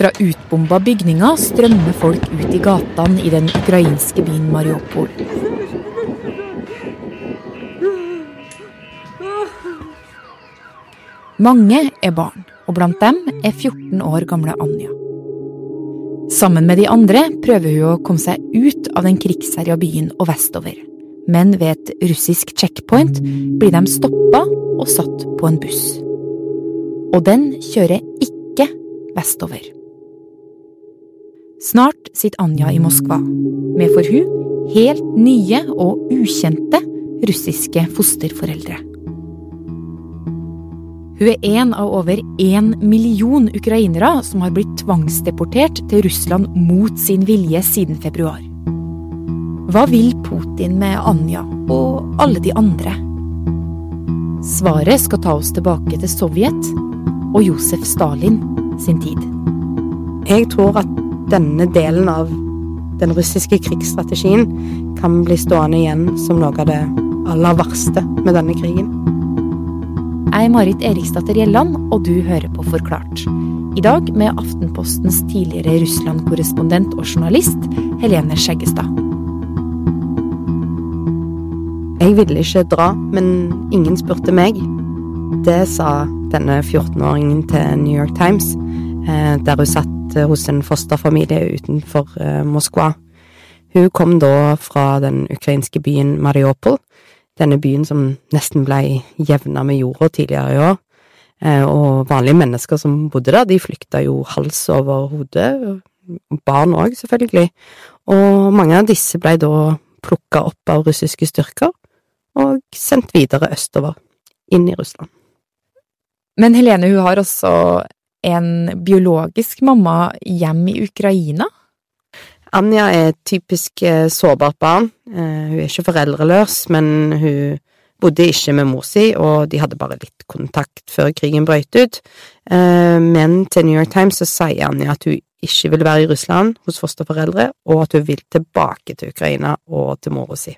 Fra utbomba bygninger strømmer folk ut i gatene i den ukrainske byen Mariupol. Mange er barn, og blant dem er 14 år gamle Anja. Sammen med de andre prøver hun å komme seg ut av den krigsherja byen og vestover. Men ved et russisk checkpoint blir de stoppa og satt på en buss. Og den kjører ikke vestover. Snart sitter Anja i Moskva, med for hun helt nye og ukjente russiske fosterforeldre. Hun er en av over én million ukrainere som har blitt tvangsdeportert til Russland mot sin vilje siden februar. Hva vil Putin med Anja og alle de andre? Svaret skal ta oss tilbake til Sovjet og Josef Stalin sin tid. Jeg tror at denne delen av den russiske krigsstrategien kan bli stående igjen som noe av det aller verste med denne krigen. Jeg er Marit Eriksdatter Gjelland, og du hører på Forklart. I dag med Aftenpostens tidligere Russland-korrespondent og journalist Helene Skjeggestad. Jeg ville ikke dra, men ingen spurte meg. Det sa denne 14-åringen til New York Times, eh, der hun satt hos en fosterfamilie utenfor eh, Moskva. Hun kom da fra den ukrainske byen Mariupol, denne byen som nesten ble jevna med jorda tidligere i år. Eh, og vanlige mennesker som bodde der, de flykta jo hals over hode, barn òg, selvfølgelig. Og mange av disse ble da plukka opp av russiske styrker og sendt videre østover, inn i Russland. Men Helene hun har også en biologisk mamma hjem i Ukraina? Anja er et typisk eh, sårbart barn. Eh, hun er ikke foreldreløs, men hun bodde ikke med mor si, og de hadde bare litt kontakt før krigen brøt ut. Eh, men til New York Times så sier Anja at hun ikke vil være i Russland hos fosterforeldre, og at hun vil tilbake til Ukraina og til mora si.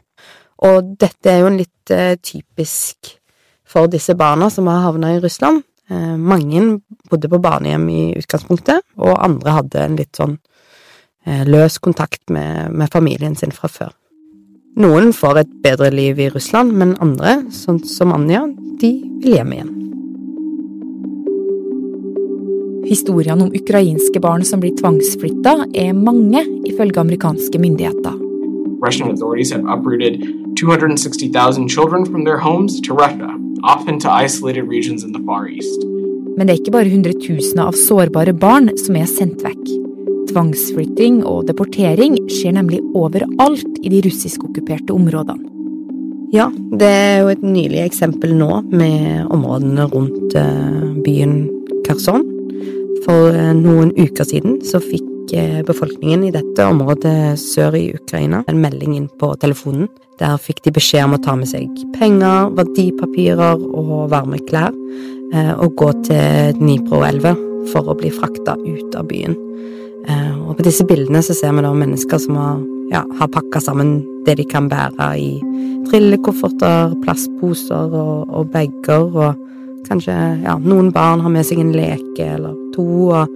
Og dette er jo en litt typisk for disse barna som har havna i Russland. Mange bodde på barnehjem i utgangspunktet, og andre hadde en litt sånn løs kontakt med, med, familien sin fra før. Noen får et bedre liv i Russland, men andre, sånn som Anja, de vil hjem igjen. Historiene om ukrainske barn som blir tvangsflytta, er mange, ifølge amerikanske myndigheter. Russian authorities have uprooted 260,000 children from their homes to Russia, often to isolated regions in the Far East. Men det er ikke bare hundretusener av sårbare barn som er sendt vekk. Tvangsflytting og deportering skjer nemlig overalt i de russiskokkuperte områdene. Ja, det er jo et nylig eksempel nå med områdene rundt byen Kherson. For noen uker siden så fikk befolkningen i dette området sør i Ukraina en melding inn på telefonen. Der fikk de beskjed om å ta med seg penger, verdipapirer og varme klær, og gå til Dnipro-elva for å bli frakta ut av byen. Og på disse bildene så ser vi da mennesker som har, ja, har pakka sammen det de kan bære i trillekofferter, plastposer og, og bager, og kanskje ja, noen barn har med seg en leke eller to, og,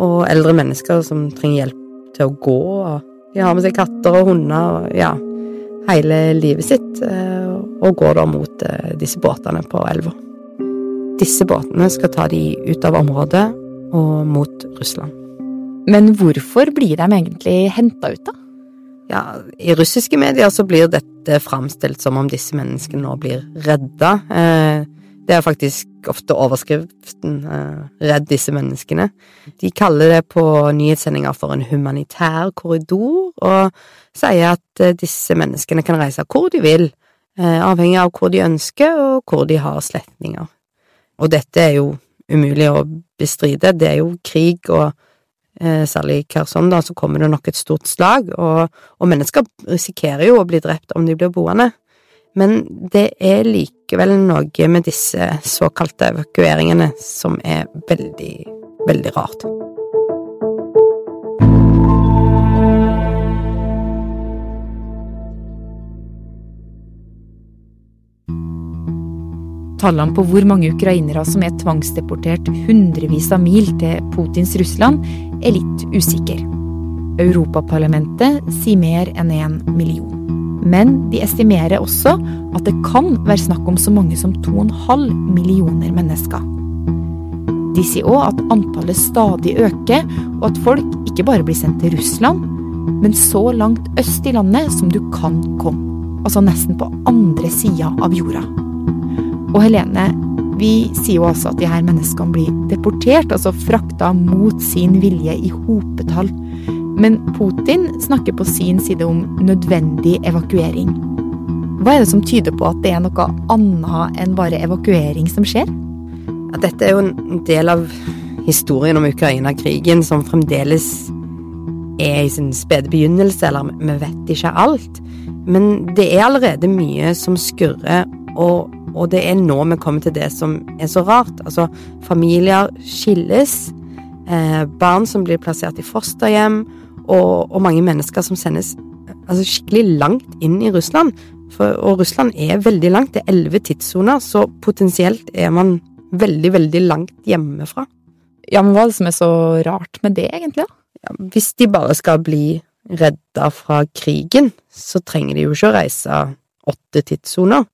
og eldre mennesker som trenger hjelp til å gå, og de har med seg katter og hunder og ja, hele livet sitt, og går da mot disse båtene på elva. Disse båtene skal ta de ut av området og mot Russland. Men hvorfor blir de egentlig henta ut, da? Ja, I russiske medier så blir dette framstilt som om disse menneskene nå blir redda. Det er faktisk ofte overskriften 'Redd disse menneskene'. De kaller det på nyhetssendinger for en humanitær korridor, og sier at disse menneskene kan reise hvor de vil, avhengig av hvor de ønsker og hvor de har slektninger. Og dette er jo umulig å bestride, det er jo krig og særlig i Kherson, da, så kommer det nok et stort slag, og, og, mennesker risikerer jo å bli drept om de blir boende. Men det er likevel noe med disse såkalte evakueringene som er veldig, veldig rart. Tallene på hvor mange ukrainere som er tvangsdeportert hundrevis av mil til Putins Russland, er litt usikre. Europaparlamentet sier mer enn én million. Men de estimerer også at det kan være snakk om så mange som 2,5 millioner mennesker. De sier òg at antallet stadig øker, og at folk ikke bare blir sendt til Russland, men så langt øst i landet som du kan komme. Altså nesten på andre sida av jorda. Og Helene, vi sier jo også at de her menneskene blir deportert, altså frakta mot sin vilje i hopetall. Men Putin snakker på sin side om nødvendig evakuering. Hva er det som tyder på at det er noe annet enn bare evakuering som skjer? Ja, dette er jo en del av historien om Ukraina-krigen som fremdeles er i sin spede begynnelse, eller vi vet ikke alt. Men det er allerede mye som skurrer, og og det er nå vi kommer til det som er så rart. Altså, familier skilles, eh, barn som blir plassert i fosterhjem, og, og mange mennesker som sendes altså, skikkelig langt inn i Russland. For, og Russland er veldig langt, det er elleve tidssoner, så potensielt er man veldig, veldig langt hjemmefra. Ja, men hva er det som er så rart med det, egentlig? Ja, hvis de bare skal bli redda fra krigen, så trenger de jo ikke å reise åtte tidssoner.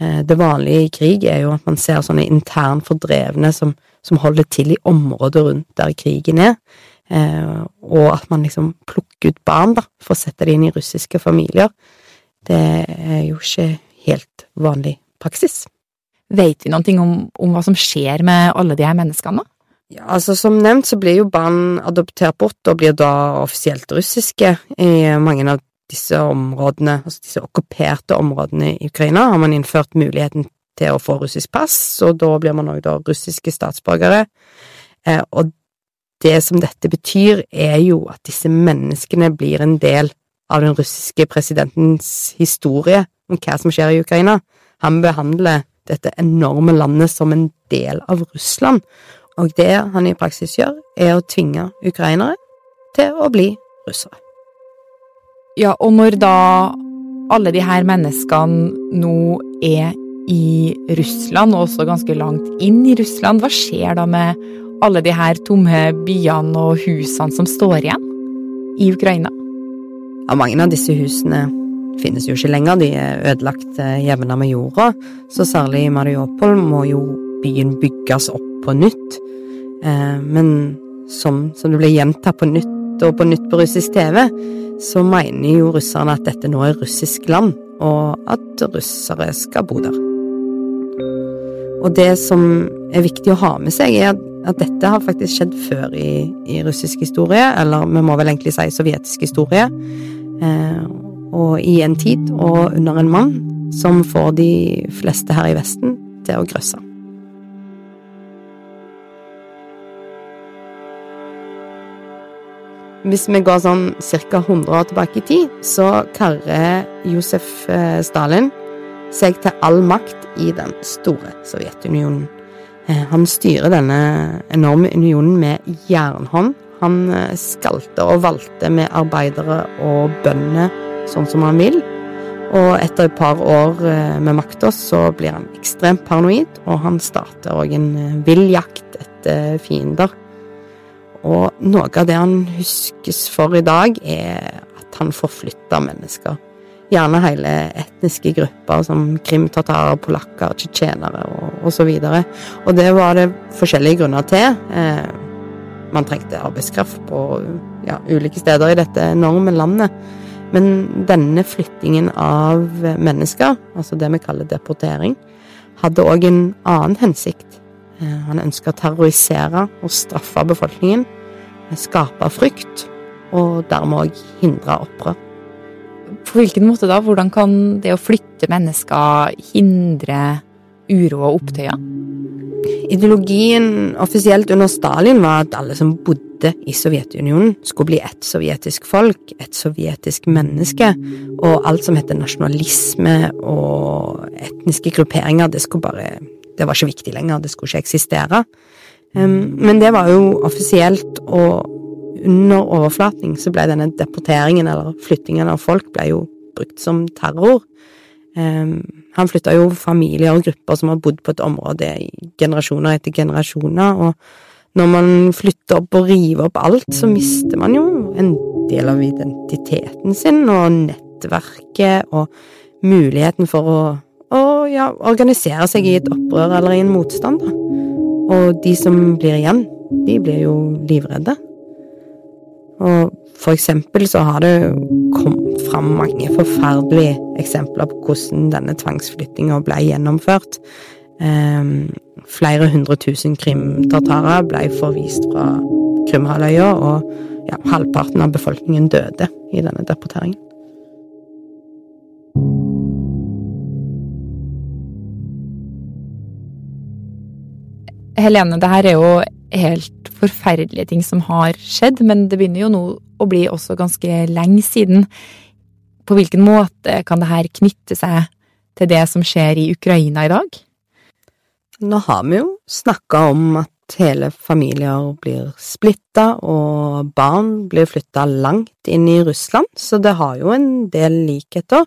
Eh, det vanlige i krig er jo at man ser sånne internfordrevne som, som holder til i området rundt der krigen er, og at man liksom plukker ut barn, da, for å sette dem inn i russiske familier. Det er jo ikke helt vanlig praksis. Vet vi noe om, om hva som skjer med alle de her menneskene, da? Ja, altså Som nevnt så blir jo barn adoptert bort og blir da offisielt russiske i mange av disse områdene, altså disse okkuperte områdene i Ukraina, har man innført muligheten til å få russisk pass, og da blir man òg da russiske statsborgere. Eh, og det som dette betyr, er jo at disse menneskene blir en del av den russiske presidentens historie om hva som skjer i Ukraina. Han behandler dette enorme landet som en del av Russland, og det han i praksis gjør, er å tvinge ukrainere til å bli russere. Ja, og når da alle de her menneskene nå er i Russland, og også ganske langt inn i Russland, hva skjer da med alle de her tomme byene og husene som står igjen i Ukraina? Ja, mange av disse husene finnes jo ikke lenger, de er ødelagt eh, jevna med jorda, så særlig i Mariupol må jo byen bygges opp på nytt. Eh, men som, som det ble gjentatt på nytt og på nytt på russisk TV, så mener jo russerne at dette nå er russisk land, og at russere skal bo der. Og det som er viktig å ha med seg, er at dette har faktisk skjedd før i, i russisk historie, eller vi må vel egentlig si sovjetisk historie, eh, og i en tid og under en mann som får de fleste her i Vesten til å grøsse. Hvis vi går sånn ca. 100 år tilbake i tid, så karrer Josef eh, Stalin seg til all makt i den store Sovjetunionen. Eh, han styrer denne enorme unionen med jernhånd. Han eh, skalte og valgte med arbeidere og bønder sånn som han vil. Og etter et par år med makta så blir han ekstremt paranoid, og han starter òg en vill jakt etter fiender. Og noe av det han huskes for i dag, er at han forflytter mennesker. Gjerne hele etniske grupper som krimtatarer, polakker, tsjetsjenere og osv. Og, og det var det forskjellige grunner til. Eh, man trengte arbeidskraft på ja, ulike steder i dette enorme landet. Men denne flyttingen av mennesker, altså det vi kaller deportering, hadde òg en annen hensikt. Eh, han ønska å terrorisere og straffe befolkningen, skape frykt, og dermed òg hindre opprør. På hvilken måte da? Hvordan kan det å flytte mennesker hindre uro og opptøyer? Ideologien offisielt under Stalin var at alle som bodde i Sovjetunionen, skulle bli ett sovjetisk folk, et sovjetisk menneske, og alt som heter nasjonalisme og etniske grupperinger, det skulle bare det var ikke viktig lenger, det skulle ikke eksistere. Men det var jo offisielt, og under overflaten så ble denne deporteringen, eller flyttingen av folk, ble jo brukt som terror. han flytta jo familier og grupper som har bodd på et område i generasjoner etter generasjoner, og når man flytter opp og river opp alt, så mister man jo en del av identiteten sin og nettverket og muligheten for å, å ja, organisere seg i et opprør eller i en motstand, da. Og de som blir igjen, de blir jo livredde. Og for eksempel så har det kommet fram mange forferdelige eksempler på hvordan denne tvangsflyttinga ble gjennomført. Um, flere hundre tusen krimtartarer ble forvist fra Krimhalvøya, og ja, halvparten av befolkningen døde i denne deporteringen. Helene, det her er jo helt forferdelige ting som har skjedd, men det begynner jo nå å bli også ganske lenge siden. På hvilken måte kan det her knytte seg til det som skjer i Ukraina i dag? Nå har vi jo snakka om at hele familier blir splitta, og barn blir flytta langt inn i Russland, så det har jo en del likheter.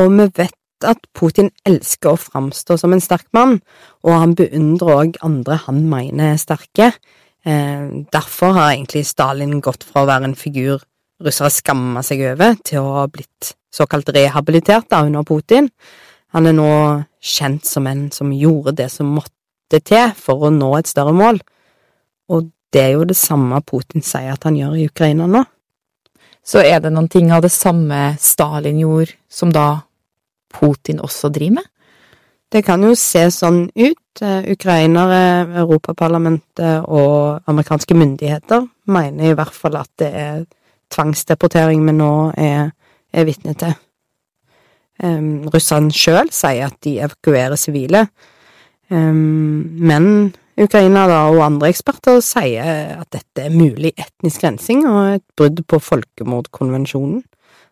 Og vi vet at Putin elsker å framstå som en sterk mann, og han beundrer òg andre han mener er sterke. Eh, derfor har egentlig Stalin gått fra å være en figur russere skamma seg over, til å ha blitt såkalt rehabilitert da, under Putin. Han er nå kjent som en som gjorde det som måtte til for å nå et større mål, og det er jo det samme Putin sier at han gjør i Ukraina nå. Så er det noen ting av det samme Stalin gjorde, som da Putin også driver med? Det kan jo se sånn ut. Eh, ukrainere, Europaparlamentet og amerikanske myndigheter mener i hvert fall at det er tvangsdeportering vi nå er, er vitne til. Um, Russland sjøl sier at de evakuerer sivile, um, men Ukraina da, og andre eksperter sier at dette er mulig etnisk rensing og et brudd på folkemordkonvensjonen.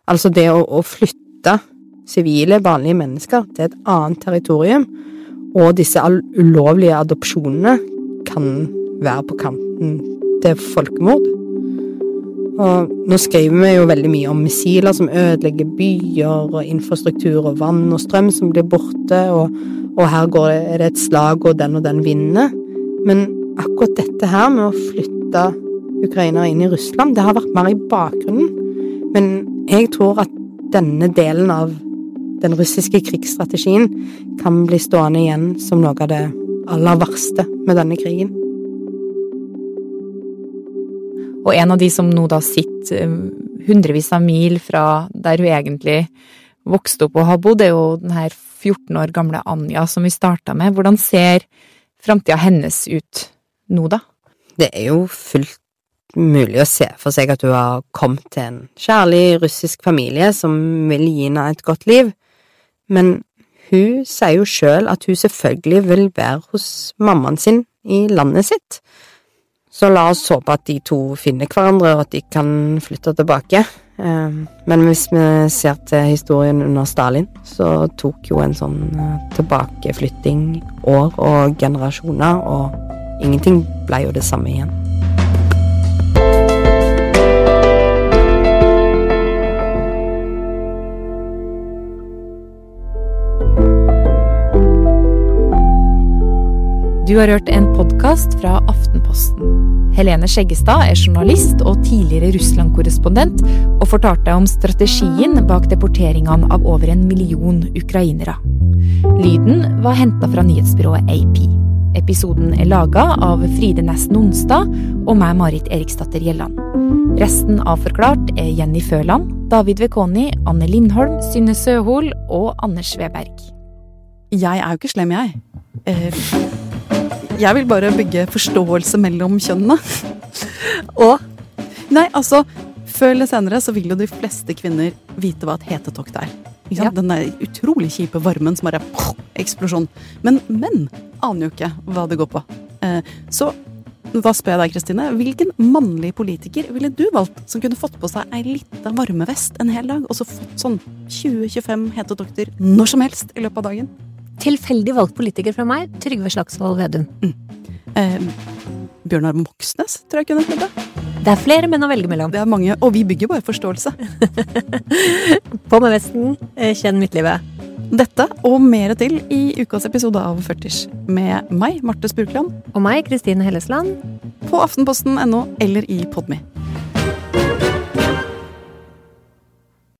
Altså det å, å flytte sivile, vanlige mennesker til et annet territorium, og disse ulovlige adopsjonene kan være på kanten til folkemord. Og nå skriver vi jo veldig mye om missiler som ødelegger byer og infrastruktur og vann og strøm som blir borte, og, og her går det, er det et slag og den og den vinner. Men akkurat dette her med å flytte ukrainere inn i Russland, det har vært mer i bakgrunnen. Men jeg tror at denne delen av den russiske krigsstrategien kan bli stående igjen som noe av det aller verste med denne krigen. Og en av de som nå da sitter eh, hundrevis av mil fra der hun egentlig vokste opp og har bodd, er jo den her 14 år gamle Anja som vi starta med. Hvordan ser framtida hennes ut nå, da? Det er jo fullt mulig å se for seg at hun har kommet til en kjærlig russisk familie som vil gi henne et godt liv, men hun sier jo sjøl at hun selvfølgelig vil være hos mammaen sin i landet sitt. Så la oss håpe at de to finner hverandre, og at de kan flytte tilbake. Eh, men hvis vi ser til historien under Stalin, så tok jo en sånn eh, tilbakeflytting år og generasjoner, og ingenting ble jo det samme igjen. Du har hørt en podkast fra Aftenposten. Helene Skjeggestad er journalist og tidligere Russland-korrespondent, og fortalte om strategien bak deporteringene av over en million ukrainere. Lyden var henta fra nyhetsbyrået AP. Episoden er laga av Fride Næss Nonstad og meg, Marit Eriksdatter Gjelland. Resten av Forklart er Jenny Føland, David Vekoni, Anne Lindholm, Synne Søhol og Anders Sveberg. Jeg er jo ikke slem, jeg. Eh jeg vil bare bygge forståelse mellom kjønnene. Og Nei, altså Før eller senere så vil jo de fleste kvinner vite hva et hetetokt er. Ja. Den der utrolig kjipe varmen som bare poh, eksplosjon. Men menn aner jo ikke hva det går på. Eh, så da spør jeg deg, Kristine. Hvilken mannlig politiker ville du valgt som kunne fått på seg ei lita varmevest en hel dag, og så fått sånn 20-25 hetetokter når som helst i løpet av dagen? Tilfeldig valgt politiker fra meg, Trygve Slagsvold Vedum. Mm. Eh, Bjørnar Moxnes tror jeg kunne hete. det. Er flere menn å velge mellom. Det er mange, Og vi bygger bare forståelse. På med vesten, eh, kjenn midtlivet. Dette og mer til i ukas episode av Førters med meg, Marte Spurkland, Og meg, Kristine Hellesland. på aftenposten.no eller i Podme.